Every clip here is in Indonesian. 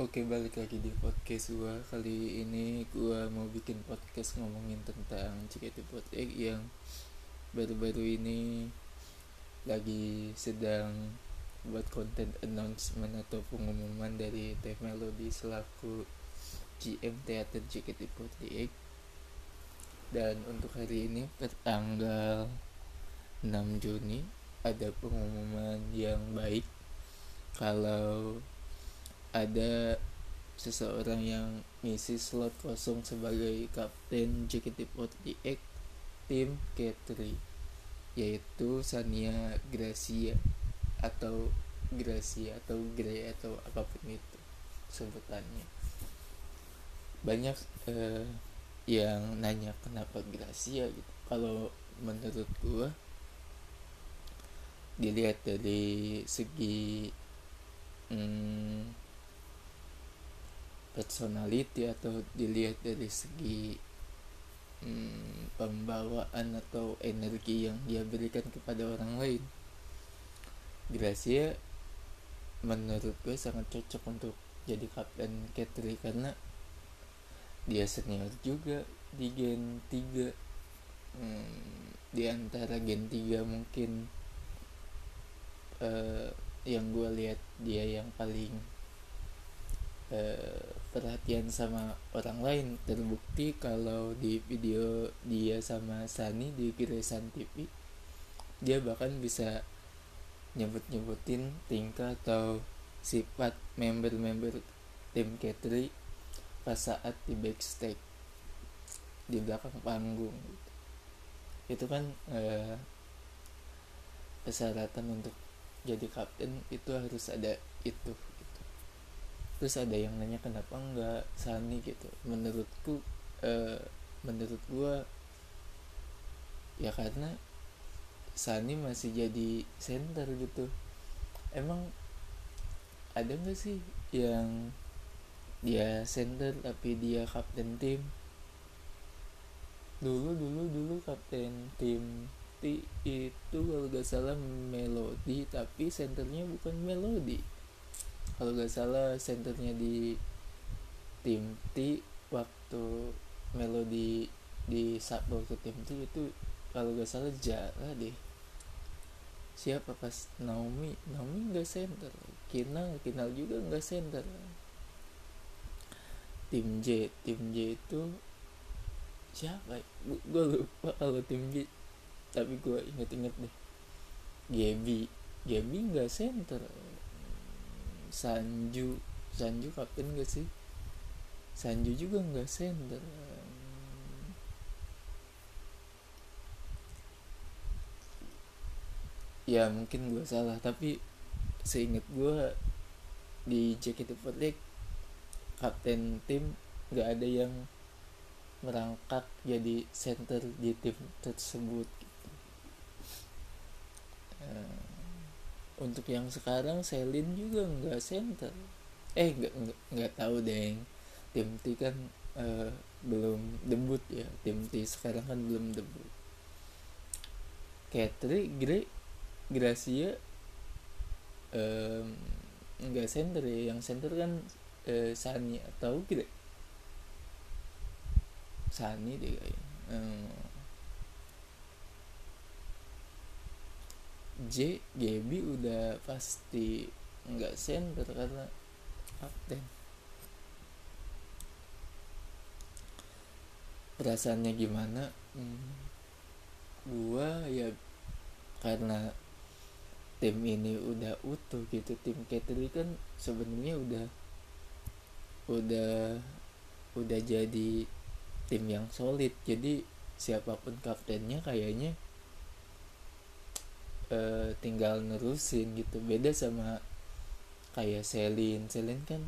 Oke balik lagi di podcast gua. Kali ini gua mau bikin podcast ngomongin tentang JKT48 yang baru-baru ini lagi sedang buat konten announcement atau pengumuman dari Teh Melody selaku GM Teater JKT48 dan untuk hari ini tanggal 6 Juni ada pengumuman yang baik. Kalau ada seseorang yang ngisi slot kosong sebagai kapten JKT48 tim K3 yaitu Sania Gracia atau Gracia atau Gray atau apa pun itu sebutannya. Banyak eh, yang nanya kenapa Gracia gitu. Kalau menurut gua dilihat dari segi hmm, personality atau dilihat dari segi hmm, pembawaan atau energi yang dia berikan kepada orang lain. Gracia menurut gue sangat cocok untuk jadi kapten Katri karena dia senior juga di gen 3 hmm, di antara gen 3 mungkin uh, yang gue lihat dia yang paling uh, perhatian sama orang lain terbukti kalau di video dia sama Sani di Kiresan TV dia bahkan bisa nyebut-nyebutin tingkah atau sifat member-member tim Katri pas saat di backstage di belakang panggung itu kan eh, persyaratan untuk jadi kapten itu harus ada itu gitu. Terus ada yang nanya kenapa enggak Sani gitu. Menurutku eh, menurut gua ya karena Sani masih jadi center gitu. Emang ada nggak sih yang dia center tapi dia kapten tim? Dulu dulu dulu kapten tim T itu kalau gak salah melodi tapi senternya bukan melodi kalau gak salah senternya di tim T waktu melodi di subball ke tim T itu kalau gak salah Jara deh. Siapa pas Naomi? Naomi nggak center. Kinal Kinal juga nggak center. Tim J tim J itu siapa gue lupa kalau tim J tapi gue inget-inget deh. Gaby. Gaby nggak center Sanju Sanju kapten gak sih? Sanju juga nggak center. Ya mungkin gue salah tapi seinget gue di JKT48 kapten tim nggak ada yang merangkak jadi center di tim tersebut gitu. Uh, untuk yang sekarang Selin juga nggak center. Eh nggak nggak tahu deh. Tim T kan uh, belum debut ya. Tim T sekarang kan belum debut. Katri Grey Gracia um, nggak center ya. Yang center kan uh, Sani atau Grey Sani deh kayaknya hmm. J Gaby udah pasti nggak center karena kapten. Perasaannya gimana? Hmm, gua ya karena tim ini udah utuh gitu tim Katri kan sebenarnya udah udah udah jadi tim yang solid. Jadi siapa pun kaptennya kayaknya uh, tinggal nerusin gitu. Beda sama kayak Selin. Selin kan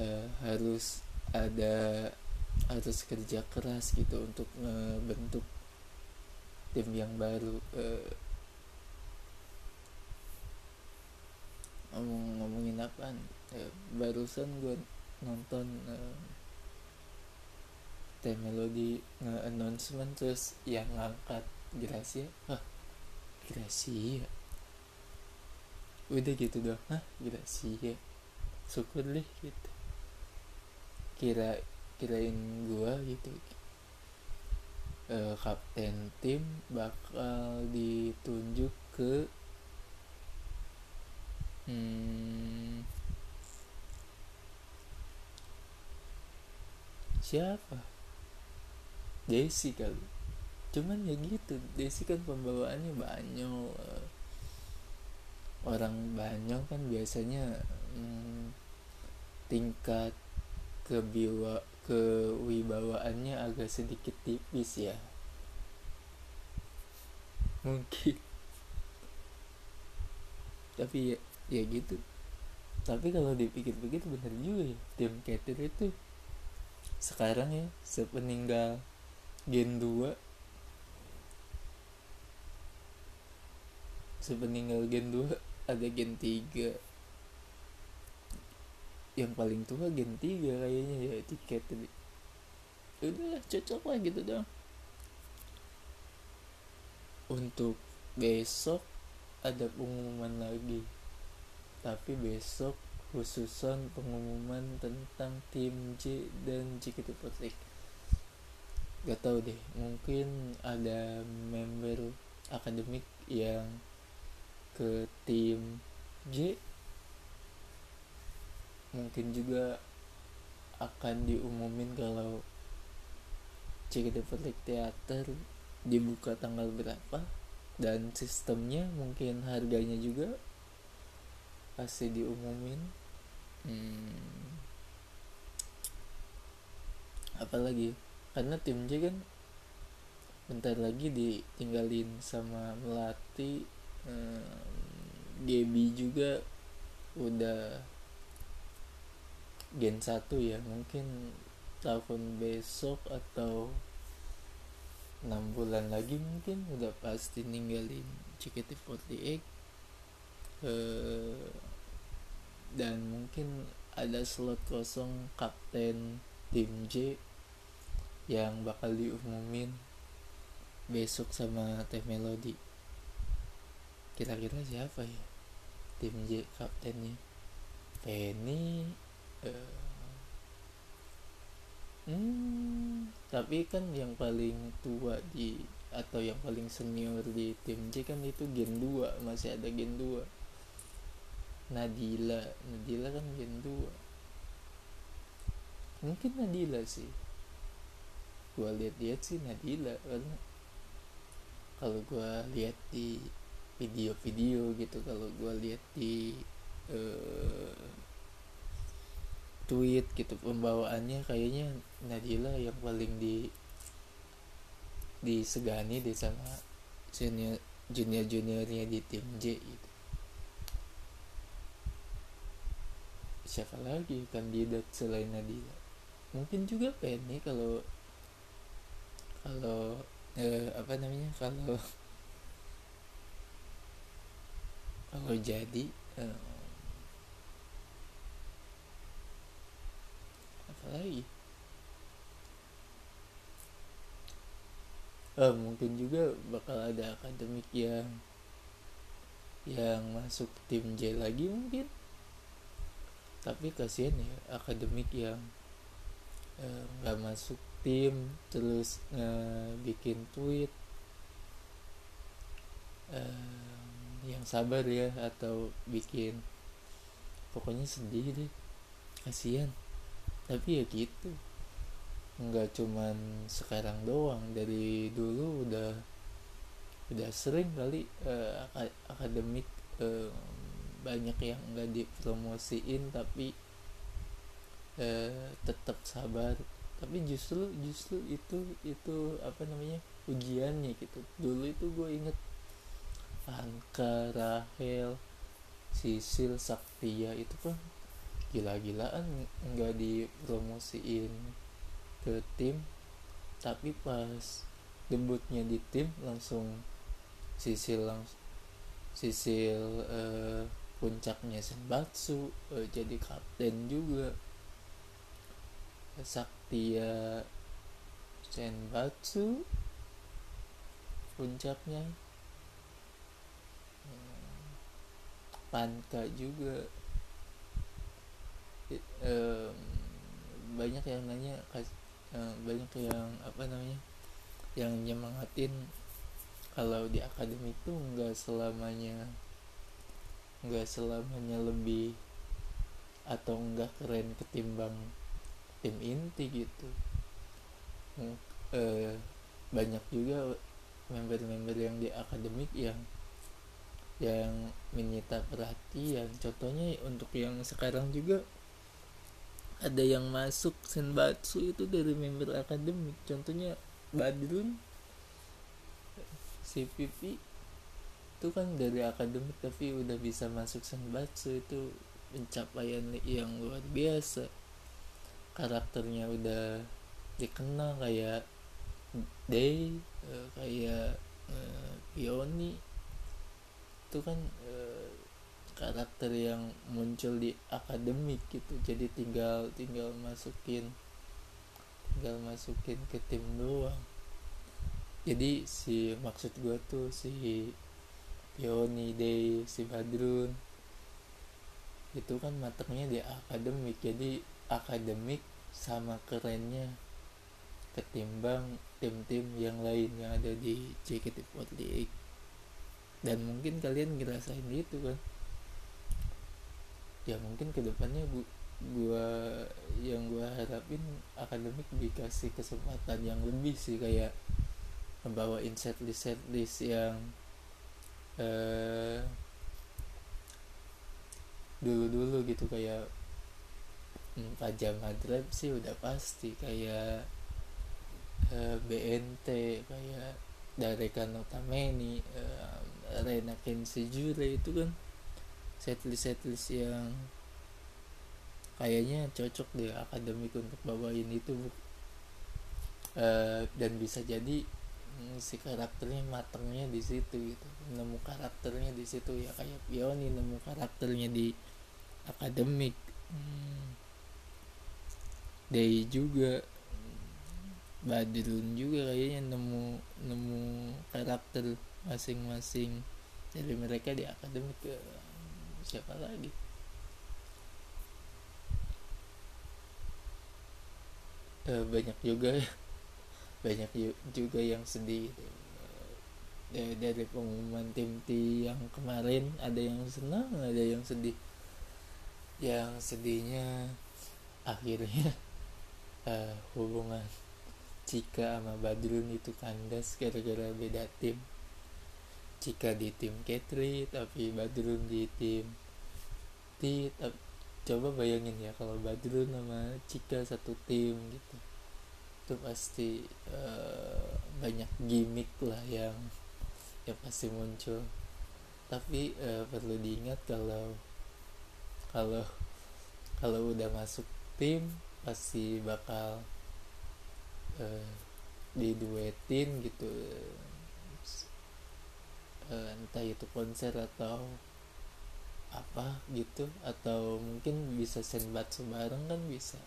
uh, harus ada harus kerja keras gitu untuk ngebentuk tim yang baru. Uh, ngomong ngomongin apa uh, barusan gue nonton uh, melodi nge-announcement terus yang ngangkat Gracia hah? Gracia udah gitu doang. Hah? Gracia syukur deh gitu. Kira kirain gua gitu. Uh, kapten tim bakal ditunjuk ke hmm, siapa? Desi kali cuman ya gitu Desi kan pembawaannya banyak orang banyak kan biasanya hmm, tingkat kebiwa kewibawaannya agak sedikit tipis ya. Mungkin. Tapi ya, ya gitu. Tapi kalau dipikir-pikir benar juga ya tim Cater itu sekarang ya sepeninggal Gen 2 sepeninggal Gen 2 ada Gen 3 yang paling tua gen 3 kayaknya ya tiket tadi udah cocok lah gitu dong untuk besok ada pengumuman lagi. Tapi besok khususan pengumuman tentang tim J dan JKT48 gak tau deh mungkin ada member akademik yang ke tim J. Mungkin juga akan diumumin kalau CGD Public Theater dibuka tanggal berapa dan sistemnya mungkin harganya juga pasti diumumin. Hmm, apalagi karena tim J kan bentar lagi ditinggalin sama Melati hmm, Gaby juga udah gen 1 ya mungkin tahun besok atau enam bulan lagi mungkin udah pasti ninggalin JKT48 eh, dan mungkin ada slot kosong kapten tim J yang bakal diumumin besok sama Teh Melody kira-kira siapa ya? Tim J kaptennya. Penny uh, hmm, tapi kan yang paling tua di atau yang paling senior di tim J kan itu Gen 2 masih ada Gen 2 Nadila Nadila kan Gen 2 mungkin Nadila sih. Gua lihat-lihat sih Nadila karena kalau gua lihat di video-video gitu. Kalau gua lihat di uh, tweet gitu pembawaannya kayaknya Nadila yang paling di disegani deh sama junior junior juniornya di tim J itu siapa lagi kandidat selain Nadila? Mungkin juga Penny kalau kalau eh, apa namanya kalau kalau jadi eh, lagi eh, mungkin juga bakal ada akademik yang yang masuk tim J lagi mungkin. Tapi kasihan ya akademik yang eh, nggak eh, masuk tim terus eh, bikin tweet. Eh, yang sabar ya atau bikin pokoknya sedih deh. Kasihan. Tapi ya gitu. Nggak cuman sekarang doang dari dulu udah udah sering kali uh, akademik uh, banyak yang nggak dipromosiin tapi uh, tetap sabar. Tapi justru justru itu itu apa namanya ujiannya gitu. Dulu itu gue inget Anka Rahel Sisil Saktia itu kan gila-gilaan nggak dipromosiin ke tim. Tapi pas debutnya di tim langsung sisil langsung sisil uh, puncaknya Senbatsu uh, jadi kapten juga. Saktia Senbatsu puncaknya Panka juga. Uh, banyak yang nanya banyak yang apa namanya yang nyemangatin kalau di akademi itu nggak selamanya nggak selamanya lebih atau enggak keren ketimbang tim inti gitu. Uh, banyak juga member-member yang di akademik yang yang menyita perhatian. Contohnya untuk yang sekarang juga ada yang masuk senbatsu itu dari member akademik. Contohnya Badrun Pipi itu kan dari akademik tapi udah bisa masuk senbatsu. Itu pencapaian yang luar biasa. Karakternya udah dikenal kayak Day uh, kayak uh, itu kan uh, karakter yang muncul di akademik gitu. Jadi tinggal tinggal masukin tinggal masukin ke tim doang. Jadi si maksud gue tuh si Pioni Day si Badrun itu kan matangnya di akademik. Jadi akademik sama kerennya ketimbang tim-tim yang lain yang ada di JKT48 dan mungkin kalian ngerasain gitu kan. Ya mungkin ke depannya gua, gua yang gua harapin akademik dikasih kesempatan yang lebih sih kayak membawain set list set list yang eh, dulu-dulu gitu kayak hmm, Pajam Madreb sih udah pasti kayak uh, eh, BNT kayak Dareka Notameni uh, Rena Kenshi Jure itu kan setlist setlist yang kayaknya cocok deh akademik untuk bawain itu uh, dan bisa jadi si karakternya matangnya di situ gitu. Nemu karakternya di situ ya kayak Pioni nemu karakternya di akademik. Hmm. Day juga. Badrun juga kayaknya nemu nemu karakter masing-masing. Dari mereka di akademik ke siapa lagi? E, banyak juga banyak juga yang sedih e, dari pengumuman tim T yang kemarin ada yang senang ada yang sedih. Yang sedihnya akhirnya uh, hubungan Cika sama Badrun itu kandas gara-gara beda tim Cika di tim Ketri tapi Badrun di tim T coba bayangin ya kalau Badrun sama Cika satu tim gitu. Itu pasti uh, banyak gimmick lah yang yang pasti muncul. Tapi uh, perlu diingat kalau kalau kalau udah masuk tim pasti bakal uh, diduetin gitu entah itu konser atau apa gitu atau mungkin bisa senbat bareng kan bisa.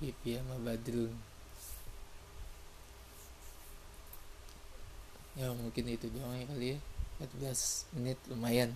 Pipi sama Badrun. Ya mungkin itu doang ya kali ya. 14 menit lumayan